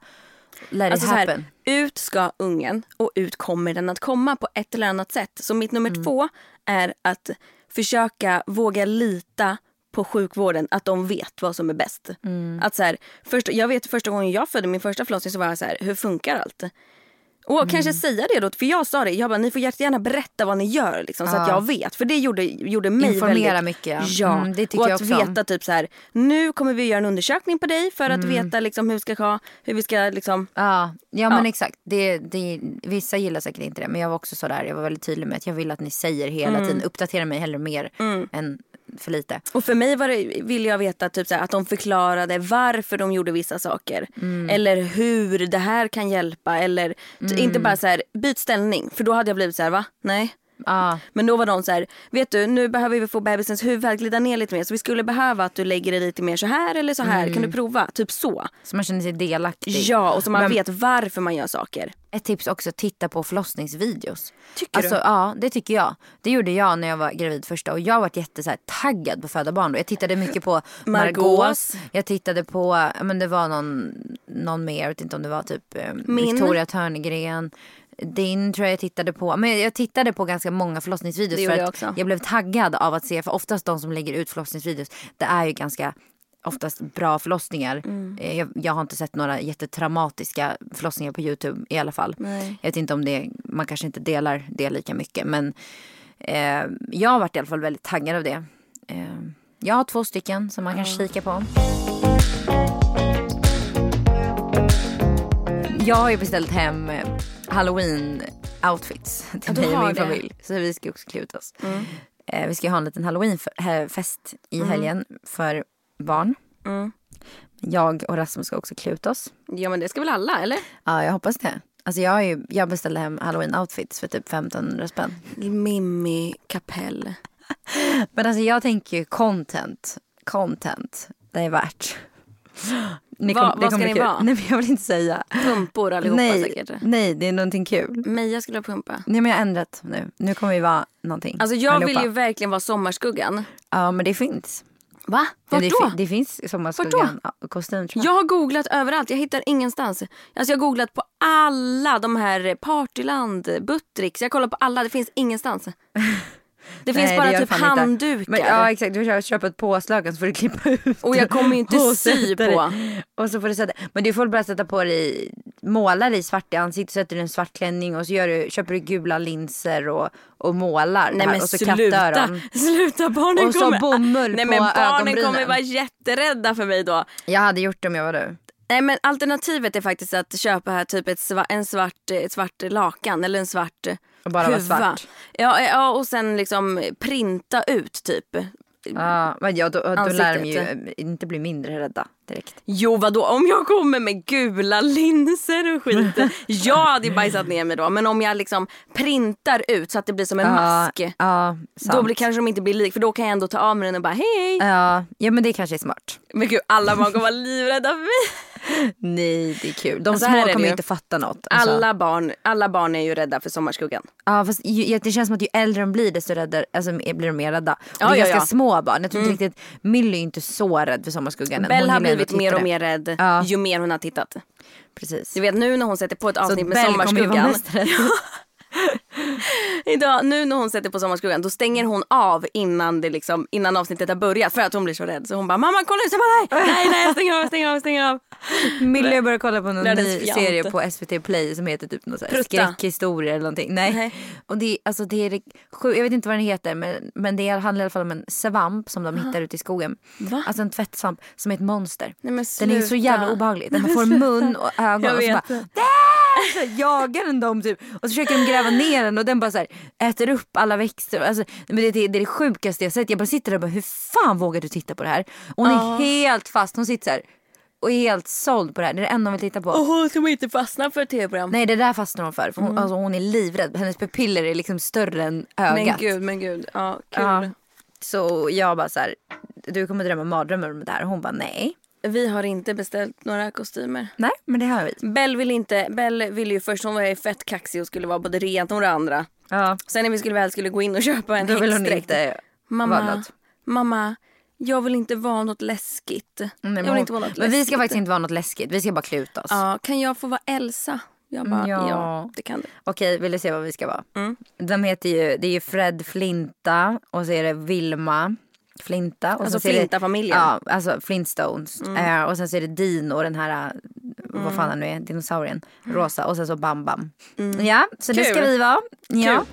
let Alltså it happen. här, ut ska ungen och ut kommer den att komma på ett eller annat sätt. Så mitt nummer två är att försöka våga lita på sjukvården, att de vet vad som är bäst. Att så här, först, jag vet första gången jag födde min första förlossning så var jag så här, hur funkar allt? Och kanske säga det då, för jag sa det, jag bara, ni får jättegärna berätta vad ni gör liksom, så att jag vet. För det gjorde, gjorde mig Informera väldigt... mycket, ja. Ja, Mm, det tycker och jag att också om. veta typ så här, nu kommer vi göra en undersökning på dig för att veta liksom hur, ska, ha- hur vi ska liksom... Ja, ja men exakt. Det, det, vissa gillar säkert inte det men jag var också sådär, jag var väldigt tydlig med att jag vill att ni säger hela tiden, uppdatera mig hellre mer än för lite. Och för mig var det, ville jag veta typ så här, att de förklarade varför de gjorde vissa saker. Eller hur det här kan hjälpa. Eller t- inte bara så här, byt ställning. För då hade jag blivit så här, va? Nej. Ja, Men då var de så här, vet du nu behöver vi få bebisens huvud att glida ner lite mer. Så vi skulle behöva att du lägger det lite mer så här eller så här. Kan du prova? Typ så. så man känner sig delaktig. Ja, och så man Men- vet varför man gör saker. Ett tips också, titta på förlossningsvideos. Tycker alltså, du? Ja, det tycker jag. Det gjorde jag när jag var gravid första och jag var jätte så här, taggad på att föda barn. då. Jag tittade mycket på Margaux. Jag tittade på, men det var någon, någon mer, jag vet inte om det var typ eh. Victoria Törnegren. Din tror jag jag tittade på. Men jag tittade på ganska många förlossningsvideos Det för jag också. jag blev taggad av att se. För oftast de som lägger ut förlossningsvideos, det är ju ganska oftast bra förlossningar. Mm. Eh, Jag, jag har inte sett några jättetraumatiska förlossningar på Youtube i alla fall. Nej. Jag vet inte om det, man kanske inte delar det lika mycket. Men eh, jag har varit i alla fall väldigt taggad av det. Eh, jag har två stycken som man kan kika på. Jag har ju beställt hem eh, halloween outfits till Ja, mig och min det. familj. Så vi ska också klä ut oss. Eh, vi ska ha en liten halloweenfest i helgen för barn. Mm. Jag och Rasmus ska också klä ut oss. Ja men det ska väl alla eller? Ja, jag hoppas det. Alltså jag, ju, jag beställde hem halloween outfits för typ 1500 spänn. Mimmi Kapell. Men alltså jag tänker ju content. Content. Det är värt. Ni Vad- det vad ska ni kul. vara? Nej jag vill inte säga. Pumpor allihopa nej, säkert. nej, det är någonting kul. Meja skulle ha pumpa. Nej men jag har ändrat nu. Nu kommer vi vara någonting. Alltså jag allihopa. vill ju verkligen vara sommarskuggan. Ja men det finns. Va? Ja, Vart det, då? det finns sommarskuggan ja, kostym tror jag. Jag har googlat överallt, jag hittar ingenstans. Alltså jag har googlat på alla de här Partyland, Buttricks, jag kollar på alla, det finns ingenstans. Det finns Nej, bara det typ handdukar. Men, ja exakt, du får köpa ett påslag och så får du klippa ut Och jag kommer ju inte sy på. Och så får du sätta, men du får bara sätta på dig, måla dig svart i ansiktet, sätter du en svart klänning och så gör du, köper du gula linser och, och målar. Nej men och så sluta, kattöron. sluta barnen Och så kommer... bomull Nej på men barnen ögonbrynen. kommer vara jätterädda för mig då. Jag hade gjort det om jag var du. Nej men alternativet är faktiskt att köpa här typ ett, sva, en svart, ett svart lakan eller en svart Och bara vara huva. svart. Ja, ja och sen liksom printa ut typ. Ja, men ja, då, då lär de ju eh, inte bli mindre rädda direkt. Jo vadå om jag kommer med gula linser och skit. jag hade bajsat ner mig då men om jag liksom printar ut så att det blir som en mask. Ja, ja sant. Då blir, kanske de inte blir lik för då kan jag ändå ta av mig den och bara hej. Ja, ja men det kanske är smart. Men gud alla barn kommer vara livrädda för mig. Nej det är kul. De Så är små kommer ju. inte fatta något. Alltså. Alla, barn, alla barn är ju rädda för sommarskuggan. Ja fast ju, det känns som att ju äldre de blir desto räddare, alltså, blir de mer rädda. Och Ja, det är ja, ganska ja. små barn. Jag tror inte riktigt, Milly är inte så rädd för sommarskuggan. Hon har blivit mer och mer rädd Ja. ju mer hon har tittat. Precis. Du vet nu när hon sätter på ett Så avsnitt med Belle kommer ju vara sommarskuggan. mest rädd. Idag, nu när hon sätter på Sommarskuggan då stänger hon av innan, det liksom, innan avsnittet har börjat för att hon blir så rädd. Så hon bara mamma kolla ut, jag bara, nej, nej, nej jag stänger av, jag stänger av, stänger av. Millie började kolla på någon ny fjant. serie på SVT Play som heter typ något så här Prutta. skräckhistoria eller någonting. Nej. Nej. Och det, alltså det är sju, jag vet inte vad den heter men, men det handlar i alla fall om en svamp som de hittar ute i skogen. Va? Alltså en tvättsvamp som är ett monster. Nej, men den är så jävla obehaglig. Den får mun och ögon och så bara! Så jagar den dem typ. Och så försöker de gräva ner den och den bara så här, äter upp alla växter. Alltså, men det, det, det är det sjukaste jag sett. Jag bara sitter där och bara hur fan vågar du titta på det här? Och hon är helt fast. Hon sitter så här och är helt såld på det här. Det är det enda hon vill titta på. Och hon som inte fastnar för tv-program. Nej det där fastnar hon för. för hon, alltså, hon är livrädd. Hennes pupiller är liksom större än ögat. Men gud, men gud. Ja, kul. Ja. Så jag bara så här, du kommer drömma mardrömmar om det här. Och hon bara nej. Vi har inte beställt några kostymer. Nej men det har vi. Bell vill inte, Bell ville ju först, hon var ju fett kaxig och skulle vara både det ena och det andra. Ja. Sen när vi skulle väl skulle gå in och köpa en Då vill hon inte Mamma, mamma, jag vill inte vara något läskigt. Nej, jag vill hon, inte vara något men vi läskigt. ska faktiskt inte vara något läskigt. Vi ska bara klä ut oss. Ja, kan jag få vara Elsa? Jag bara, ja, Ja. det kan du. Okej, vill du se vad vi ska vara? Mm. De heter ju, det är ju Fred Flinta och så är det Vilma Flinta. Och Alltså det- Flinta-familjen. Ja, alltså Flintstones. Mm. Eh, och sen så är det Dino och den här, eh, vad fan han nu är, dinosaurien, rosa. Och sen så Bam Bam. Ja, så det Mm. Kul. ska vi vara. Ja.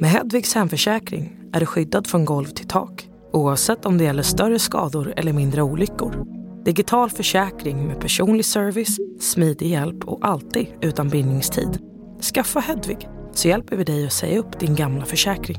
Med Hedvigs hemförsäkring är du skyddad från golv till tak oavsett om det gäller större skador eller mindre olyckor. Digital försäkring med personlig service, smidig hjälp och alltid utan bindningstid. Skaffa Hedvig så hjälper vi dig att säga upp din gamla försäkring.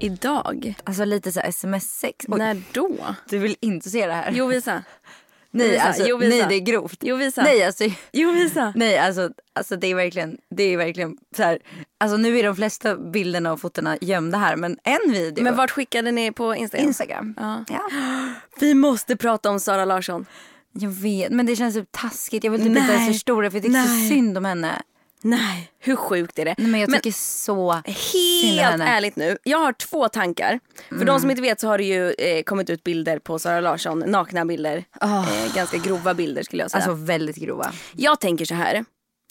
idag? Alltså lite så sms-sex. När då? Du vill inte se det här? Jo, visa. nej, visa. alltså, Jo, visa. nej det är grovt. Jo, visa. Nej alltså, Jo, visa. nej, alltså, alltså det är verkligen, det är verkligen så här. Alltså nu är de flesta bilderna och fotona gömda här men en video. Men vart skickade ni på Instagram? Instagram. Ja. Ja. Vi måste prata om Sara Larsson. Jag vet men det känns typ taskigt. Jag vill typ inte ens förstå det för jag tycker så synd om henne. Nej, hur sjukt är det? Nej, men jag Men- tycker så synd om Helt ärligt nu, jag har två tankar. För de som inte vet så har det ju eh, kommit ut bilder på Sara Larsson, nakna bilder. Eh, ganska grova bilder skulle jag säga. Alltså väldigt grova. jag tänker så här.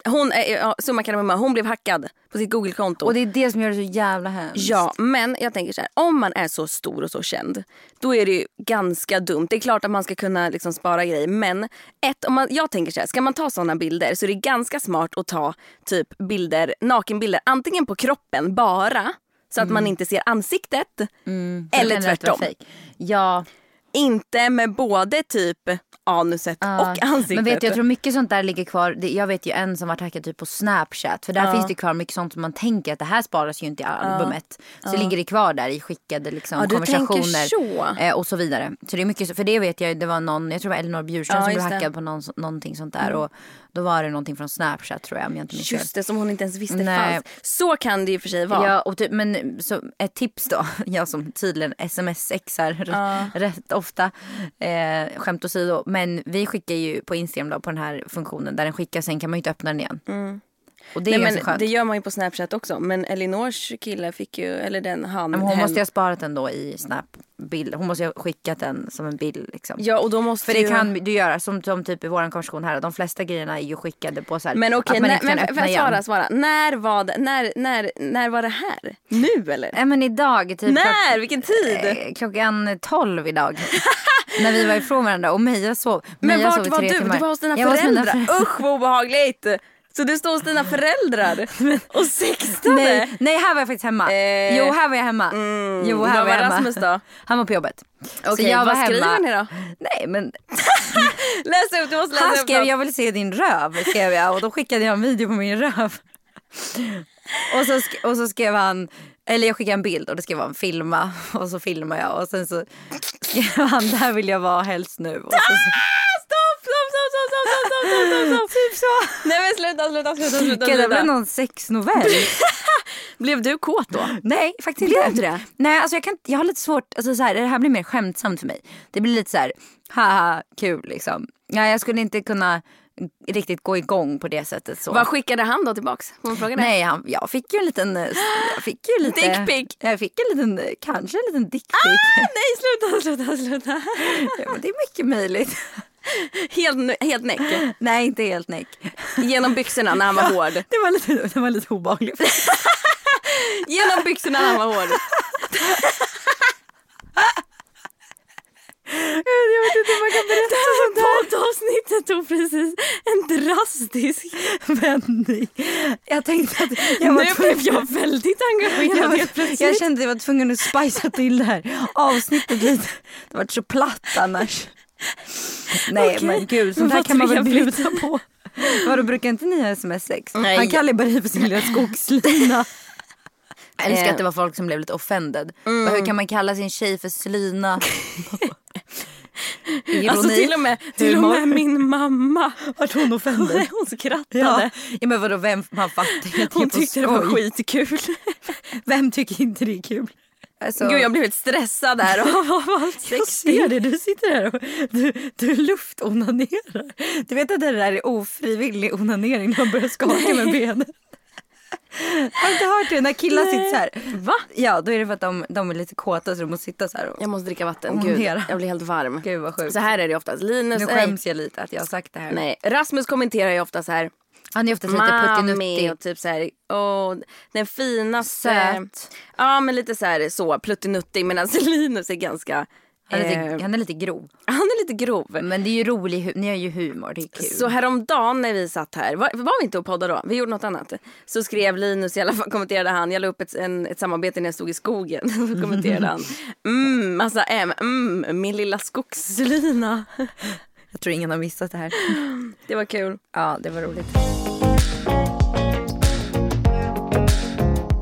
Hon, ja, summa kardemumma, hon blev hackad på sitt Google-konto. Och det är det som gör det så jävla hemskt. Ja, men jag tänker så här. Om man är så stor och så känd, då är det ju ganska dumt. Det är klart att man ska kunna liksom spara grejer, men ett, om man, jag tänker så här, ska man ta såna bilder så är det ganska smart att ta typ bilder, nakenbilder, antingen på kroppen bara, så att man inte ser ansiktet, eller rätt var tvärtom. Ja. Inte med både typ anuset Ja. och ansiktet. Men vet du, jag tror mycket sånt där ligger kvar. Jag vet ju en som var hackad typ på Snapchat. För där Ja. finns det kvar mycket sånt som man tänker att det här sparas ju inte i albumet. Så ligger det kvar där i skickade liksom, konversationer. Eh, och så vidare. Så det är mycket för det vet jag det var någon, jag tror det var Elinor Bjurström som blev just det. Mm. hackad på någon, någonting sånt där. Och då var det någonting från Snapchat tror jag jag inte minns. Just det, som hon inte ens visste Nej. fanns. Så kan det ju för sig vara. Ja, och typ, men så ett tips då, jag som tydligen sms-exar rätt ofta, eh, skämt åsido, men vi skickar ju på Instagram då på den här funktionen där den skickas, sen kan man ju inte öppna den igen. Mm. Och det är. Nej, men det gör man ju på Snapchat också. Men Elinors kille fick ju, eller den han. men hon hen- måste ju ha sparat den då i Snap-bild. Hon måste ju ha skickat den som en bild liksom. Ja och då måste För det ju... kan du göra, som, som typ i vår konversation här, de flesta grejerna är ju skickade på så här, Men okej, att när, men jag igen. svara, svara. När var det, när, när, när var det här? Nu eller? Nej men idag, typ när? Vilken tid? Eh, klockan 12 idag. när vi var ifrån varandra och Meja sov. men Meja vart sov var du? Timmar. Du var hos dina Jag var hos mina föräldrar. Usch vad obehagligt. Så du står hos dina föräldrar och sextade? Nej, nej, här var jag faktiskt hemma. Eh, jo, här var jag hemma. jo, här vad var jag var hemma. Rasmus då? Han var på jobbet. Okej, så jag vad var skriver hemma. ni då? Nej, men Läs upp, du måste läsa han upp skrev något. jag vill se din röv. Skrev jag, och då skickade jag en video på min röv. Och så, och så skrev han, eller jag skickade en bild och då skrev han filma. Och så filmade jag och sen så skrev han där vill jag vara helst nu. Och så, stopp, stopp, Typ så. Nej men sluta, sluta, sluta, sluta. Gud, det blev sluta. någon sexnovell. Blev du kåt då? Nej, faktiskt Blev inte. du det? Nej, alltså jag, kan, jag har lite svårt, alltså så här, det här blir mer skämtsamt för mig. Det blir lite så här, haha, kul liksom. Ja, jag skulle inte kunna riktigt gå igång på det sättet så. Vad skickade han då tillbaks? Nej, han, jag fick ju en liten... eh, Jag fick ju lite... Dickpic. Jag fick en liten, kanske en liten dickpic. Nej sluta, sluta, sluta. Ja, det är mycket möjligt. Helt, helt näck. Nej, inte helt näck. Genom byxorna när han var hård. Det var lite, det var lite obehagligt. Genom byxorna när han var hård. Jag vet inte hur man kan berätta sånt här. Poddavsnittet tog precis en drastisk... Nej. Jag tänkte att jag var Nu tvungen... blev jag väldigt engagerad Jag, var, jag kände att jag var tvungen att spicea till det här avsnittet lite. Det var så platt annars. Nej Okej. men gud, sånt här kan man väl bjuda på. Vadå brukar inte ni ha sms-sex? Han kallar bara för sin lilla skogslina. Jag älskar Eh. att det var folk som blev lite offended. Bara, Hur kan man kalla sin tjej för slina? Ironi. Alltså till och med, till och med min mamma. Vart hon offended? Hon skrattade. Ja. ja men vadå vem, man fattar Hon tyckte det var skitkul. Vem tycker inte det är kul? Alltså, Gud jag blev helt stressad där. av allt jag ser det, du sitter här och du, du luftonanerar. Du vet att det där är ofrivillig onanering när man börjar skaka med benen. Har du inte hört det? När killar sitter så här. Va? Ja, då är det för att de, de är lite kåta så de måste sitta så här och... Jag måste dricka vatten. Gud, hantera. jag blir helt varm. Gud vad sjukt. Så här är det oftast. Linus, Nu nej, skäms jag lite att jag har sagt det här. nej. Rasmus kommenterar ju ofta så här. Han är ofta så lite puttinuttig. och typ så här, åh, den finaste. Söt. Ja men lite så här så pluttinuttig medan Linus är ganska, Han är, eh, lite, han är lite grov. han är lite grov. Men det är ju rolig, hu- ni har ju humor, det är kul. Så häromdagen när vi satt här, var, var vi inte och poddade då? Vi gjorde något annat. Så skrev Linus, i alla fall kommenterade han, jag la upp ett, en, ett samarbete när jag stod i skogen. Så kommenterade han, mm, massa M, mm, min lilla skogslina. Jag tror ingen har missat det här. Det var kul. Ja, det var roligt.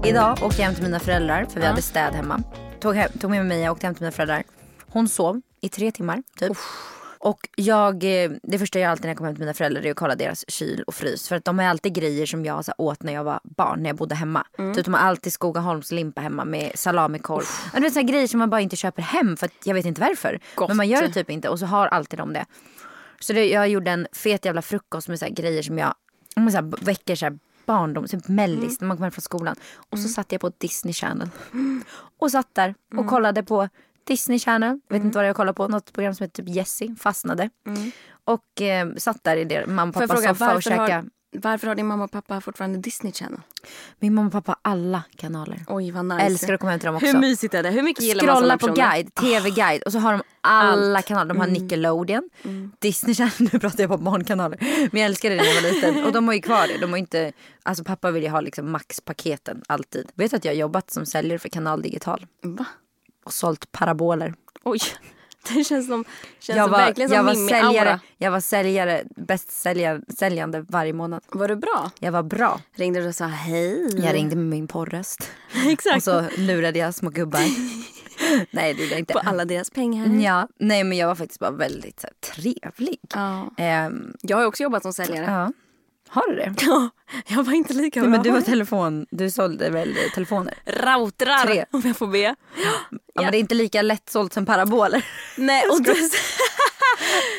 Idag åkte jag hem till mina föräldrar för vi hade städ hemma. Tog, hem, tog med mig och åkte hem till mina föräldrar. Hon sov i tre timmar typ. Och jag, eh, det första jag alltid när jag kommer hem till mina föräldrar är att kolla deras kyl och frys. För att de har alltid grejer som jag så åt när jag var barn, när jag bodde hemma. Typ de har alltid Skogaholms limpa hemma med salamikorv. Ja, Det är grejer som man bara inte köper hem för att jag vet inte varför. Gott. Men man gör det typ inte och så har alltid de det. Så det, jag gjorde en fet jävla frukost med så grejer som jag med så här, väcker så här barndom, typ mellis när man kommer hem från skolan. Och så satt jag på Disney Channel. Och satt där och kollade på Disney Channel. Vet inte vad jag kollade på. Något program som heter typ Jessie. Fastnade. Och eh, satt där i det mamma och pappas fråga, soffa och har, varför har din mamma och pappa fortfarande Disney Channel? Min mamma och pappa har alla kanaler. Oj vad nice. Älskar att komma hem till dem också. Hur mysigt är det? Hur mycket gillar man Scrolla såna på guide, tv-guide och så har de alla kanaler. De har Nickelodeon, Disney Channel, nu pratar jag på barnkanaler. Men jag älskade det när jag var liten och de har ju kvar det. De har inte, alltså pappa vill ju ha liksom maxpaketen alltid. Vet du att jag har jobbat som säljare för Kanal Digital Va? Och sålt paraboler. Oj. Det känns som, känns Jag som var, verkligen som jag var Mimmi säljare, jag var säljare, bäst sälja- säljande varje månad. Var du bra? Jag var bra. Ringde du och sa hej? Jag ringde med min porrröst. Exakt. Och så lurade jag små gubbar. Nej det gjorde jag inte. På alla deras pengar. Ja, nej men jag var faktiskt bara väldigt så här, trevlig. Ja. Ehm, Jag har också jobbat som säljare. ja. Har du det? Ja, jag var inte lika Nej, bra. men du var telefon, du sålde väl telefoner? Routrar, Tre. om jag får be. Ja, men det är inte lika lättsålt som paraboler. Nej, och dess...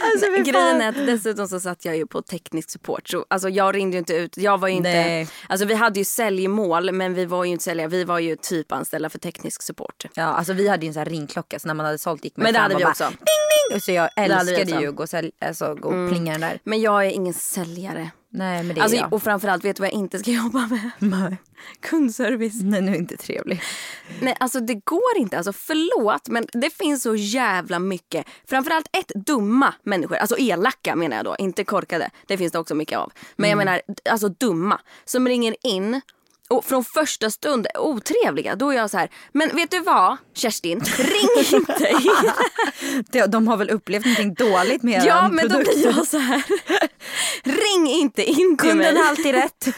Alltså. Grejen är att dessutom så satt jag ju på teknisk support. Så, alltså, jag ringde ju inte ut. Jag var inte, Nej. alltså, vi hade ju säljmål men vi var ju inte säljare. Vi var ju typ anställda för teknisk support. Ja, alltså vi hade ju en sån här ringklocka så när man hade sålt gick man Men det hade vi bara, också. Ding ding! Och så jag älskade ju att gå, sälj, alltså, gå och plinga den där. Men jag är ingen säljare. Nej men det är Alltså, jag. och framförallt, vet du vad jag inte ska jobba med? Nej. Kundservice. Nej nu är inte trevlig. Nej, alltså det går inte. Alltså förlåt, men det finns så jävla mycket. Framförallt ett, dumma människor. Alltså elaka menar jag då, inte korkade. Det finns det också mycket av. Men jag menar, alltså dumma. Som ringer in och från första stund otrevliga. Då är jag så här, men vet du vad Kerstin, ring inte in. De, har väl upplevt någonting dåligt med ja, men då produkt. blir jag så här. Ring inte in till mig. Kunden har alltid rätt.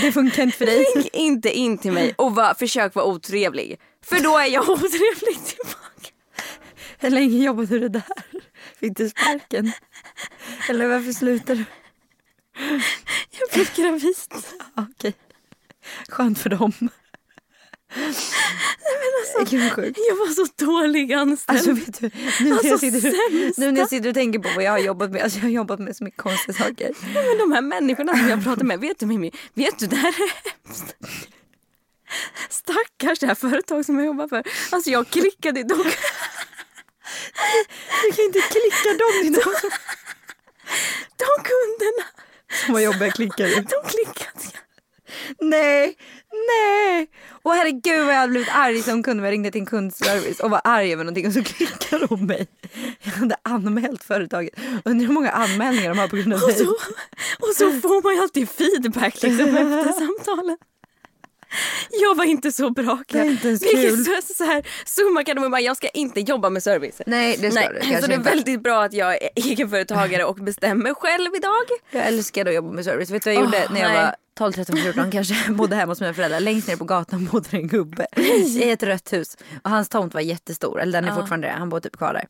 Det funkar inte för dig. Ring inte in till mig och var, försök vara otrevlig. För då är jag otrevlig tillbaka. Hur länge jobbade du där? Fick du sparken? Eller varför slutar du? Jag blev gravid. Okej. Skönt för dem. Gud vad sjukt. Jag var så dålig anställd. Alltså vet du, nu när, Alltså, jag sitter, sämsta. nu när jag sitter och tänker på vad jag har jobbat med. Alltså jag har jobbat med så mycket konstiga saker. Nej, men de här människorna som jag pratar med, vet du Mimmi, vet du det här är hemskt. Stackars det här företag som jag jobbar för. Alltså jag klickade dock. Du kan inte klicka dem dina De kunderna, som var jobbiga klickar ut. de klickade. Nej, nej. Och herregud vad jag hade blivit arg som kund. Jag ringde till en kundservice och var arg över någonting och så klickade de mig. Jag hade anmält företaget. Undrar hur många anmälningar de har på grund av Och mig. så, och så får man ju alltid feedback liksom efter samtalen. Jag var inte så bra. Det är inte ens kul. så, så här, summa kardemumma, jag ska inte jobba med service. Nej det ska Nej, du så det är väldigt bra att jag är egenföretagare och bestämmer själv idag. Jag älskade att jobba med service. Vet du vad jag Åh, gjorde när jag nej. var 12, 13, 14 kanske? Bodde hemma hos mina föräldrar. Längst ner på gatan bodde en gubbe i ett rött hus. Och hans tomt var jättestor. Eller den är fortfarande det. Han bor typ kvar där.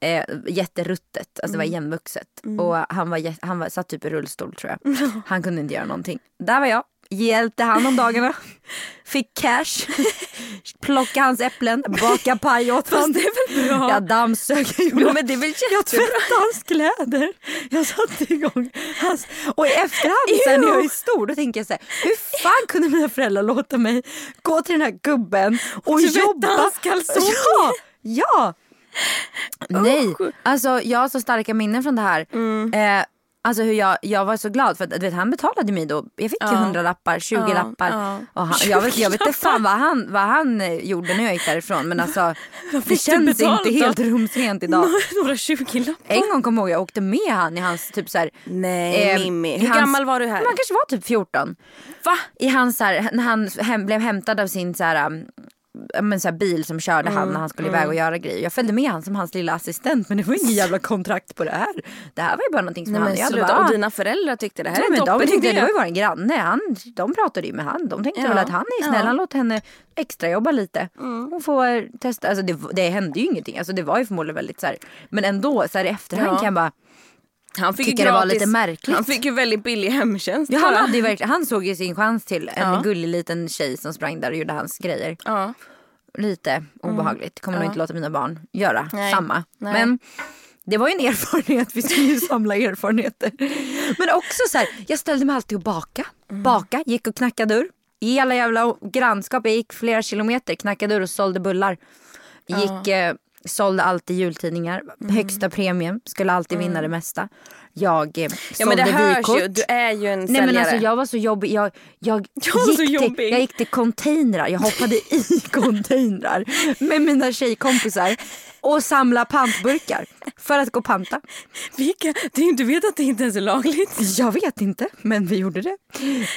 Eh, jätteruttet. Alltså det var igenvuxet. Och han, var, han var, satt typ i rullstol tror jag. Han kunde inte göra någonting. Där var jag. Hjälpte han om dagarna. Fick cash. Plocka hans äpplen. Baka paj åt honom. det är väl bra? Jag dammsög. Jag men det är väl jag tvättade hans kläder. Jag satte igång hans... Och i efterhand sen när jag är stor då tänker jag så här, hur fan kunde mina föräldrar låta mig gå till den här gubben och Tvätta jobba? hans kalsonger? Ja! ja. Nej, alltså jag har så starka minnen från det här. Eh, Alltså hur jag, jag var så glad för att du vet, han betalade mig då. Jag fick ju Ja. 100 lappar, 20 Ja, lappar. ja. Och han, jag, vet, jag vet inte fan vad han, vad han eh, gjorde när jag gick därifrån men alltså det känns inte helt rumsrent idag. Några 20 lappar. En gång kommer jag ihåg jag åkte med han i hans typ så här, Nej eh, Mimmi, hur hans- gammal var du här? Han kanske var typ 14. Va? I hans så här, när han hem, blev hämtad av sin så här, ja, men så bil som körde Mm, han när han skulle iväg och göra grejer. Jag följde med han som hans lilla assistent men det var ingen jävla kontrakt på det här. Det här var ju bara någonting som Nej, han jag bara, Och dina föräldrar tyckte det här är men en de toppen tyckte idé. det var ju vår granne. Han, de pratade ju med han. De tänkte Ja, väl att han är snäll. ja. Mm. Han låter henne extrajobba lite. Hon får testa. Alltså det, det hände ju ingenting. Alltså det var ju förmodligen väldigt så här. Men ändå så här i efterhand Ja. kan jag bara. Han fick det var lite märkligt. Han fick ju väldigt billig hemtjänst. Ja, han, hade ju verkligen, han såg ju sin chans till en Ja. gullig liten tjej som sprang där och gjorde hans grejer. Ja. Lite obehagligt. Kommer nog inte låta mina barn göra Mm. Nej. samma. Nej. Men det var ju en erfarenhet. Vi ska ju samla erfarenheter. Men också så här, jag ställde mig alltid och baka. Mm. Baka, gick och knackade dörr. I alla jävla grannskap. Jag gick flera kilometer, knackade dörr och sålde bullar. Gick, eh, sålde alltid jultidningar. Mm. Högsta premium. Skulle alltid vinna det mesta. Jag eh, ja sålde vykort. ju, du är ju en Nej säljare. men alltså jag var så jobbig. Jag, jag, Jag gick, till, jobbig. jag gick till containrar. Jag hoppade i containrar med mina tjejkompisar och samlade pantburkar för att gå och panta. Vilka, du, du vet att det inte ens är lagligt? Jag vet inte men vi gjorde det.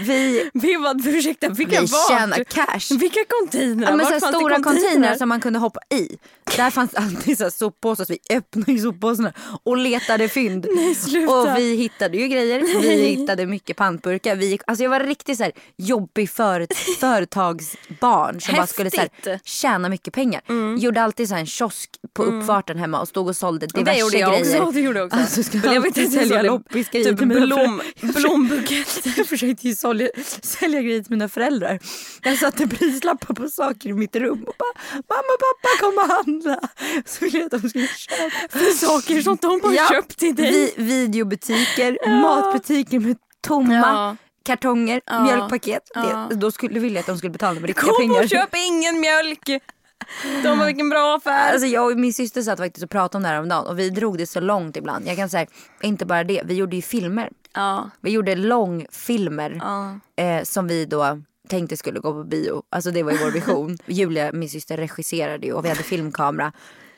Vi, Vi var, ursäkta, vilka vi tjänade cash. Vilka containrar? Ja, men så stora containrar? som man kunde hoppa i. Där fanns alltid så här soppåsar så vi öppnade soppåsarna och letade fynd. Nej, sluta. och vi hittade ju grejer. Vi hittade mycket pantburkar. Vi, alltså jag var riktigt så här jobbig föret, företagsbarn som bara skulle så här, Häftigt. Mm. tjäna mycket pengar. Gjorde alltid så här en kiosk på uppfarten hemma och stod och sålde diverse det gjorde jag grejer. också. Det gjorde jag också. Alltså Men jag vet inte, sälja sålde loppisgrejer typ till mina blom, blombuketter. Jag försökte ju sälja, sälja grejer till mina föräldrar. Jag satte prislappar på saker i mitt rum och bara mamma pappa kom och handla. Så ville jag att de skulle köpa. För saker som de har köpt till dig. Vi, videobutiker, matbutiker med tomma Ja. kartonger, Ja. mjölkpaket. Ja. Det, då skulle, ville jag att de skulle betala med riktiga Kom pengar. och köp ingen mjölk. De har vilken bra affär. Alltså jag och min syster satt faktiskt och pratade om det här om dagen och vi drog det så långt ibland. Jag kan säga, inte bara det, vi gjorde ju filmer. ja. Vi gjorde långfilmer Ja. eh, som vi då tänkte skulle gå på bio. Alltså det var ju vår vision. Julia, min syster, regisserade ju och vi hade filmkamera.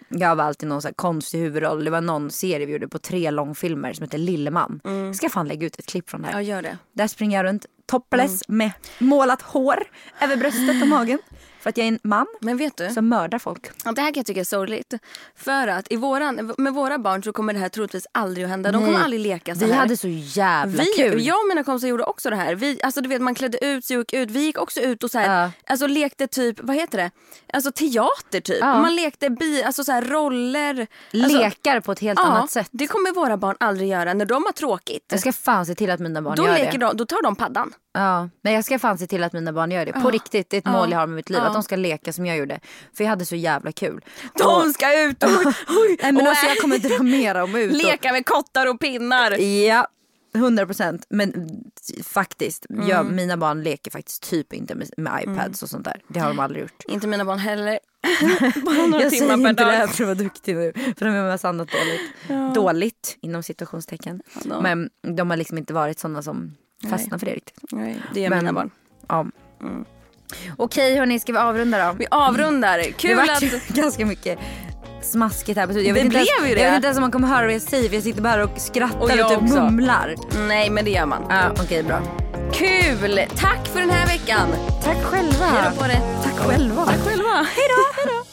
Jag var alltid någon så konstig huvudroll. Det var någon serie vi gjorde på tre långfilmer som heter Lilleman. Jag ska fan lägga ut ett klipp från det här. ja, gör det. Där springer jag runt topless med målat hår över bröstet och magen. För att jag är en man Men vet du? som mördar folk. Ja, det här kan jag tycka är sorgligt. För att i våran, med våra barn så kommer det här troligtvis aldrig att hända. De Nej. kommer aldrig leka så Vi här. hade så jävla vi, kul. Jag och mina kompisar gjorde också det här. Vi, alltså du vet man klädde ut sig och gick ut. Vi gick också ut och så här, Ja. alltså lekte typ, vad heter det? Alltså teater typ. Ja. Man lekte bi, alltså så här roller. Alltså, Lekar på ett helt ja, annat sätt. det kommer våra barn aldrig göra när de har tråkigt. Jag ska fan se till att mina barn Då, gör leker det. de, då tar de paddan. Ja, men jag ska fan se till att mina barn gör det. På riktigt, det är ett mål jag har med mitt liv. Att de ska leka som jag gjorde. För jag hade så jävla kul. De ska ut och, Nej, men och alltså, jag kommer dra mer om ut. och- leka med kottar och pinnar. Ja, 100 procent. Men mm, faktiskt, Mm. jag, mina barn leker faktiskt typ inte med, med iPads och sånt där. Det har de aldrig gjort. Inte mina barn heller. Bara några Jag timmar säger per inte det här dag. för att vara duktig nu. För de har mest annat dåligt. Dåligt inom situationstecken. då. Men de har liksom inte varit sådana som fastnar för det riktigt. Nej, det gör Men- mina barn. Ja. Okej hörni, ska vi avrunda då? Vi avrundar. Det Kul vart att... ju ganska mycket smaskigt här på slutet. Jag Det ens, blev ju det. Jag vet inte ens om man kommer höra vad jag säger för jag sitter bara och skrattar Och och, typ också. mumlar. Nej men det gör man. Ja, okej bra. Kul! Tack för den här veckan. Tack själva. Hej då på det. Tack själva. Tack själva. Hej då.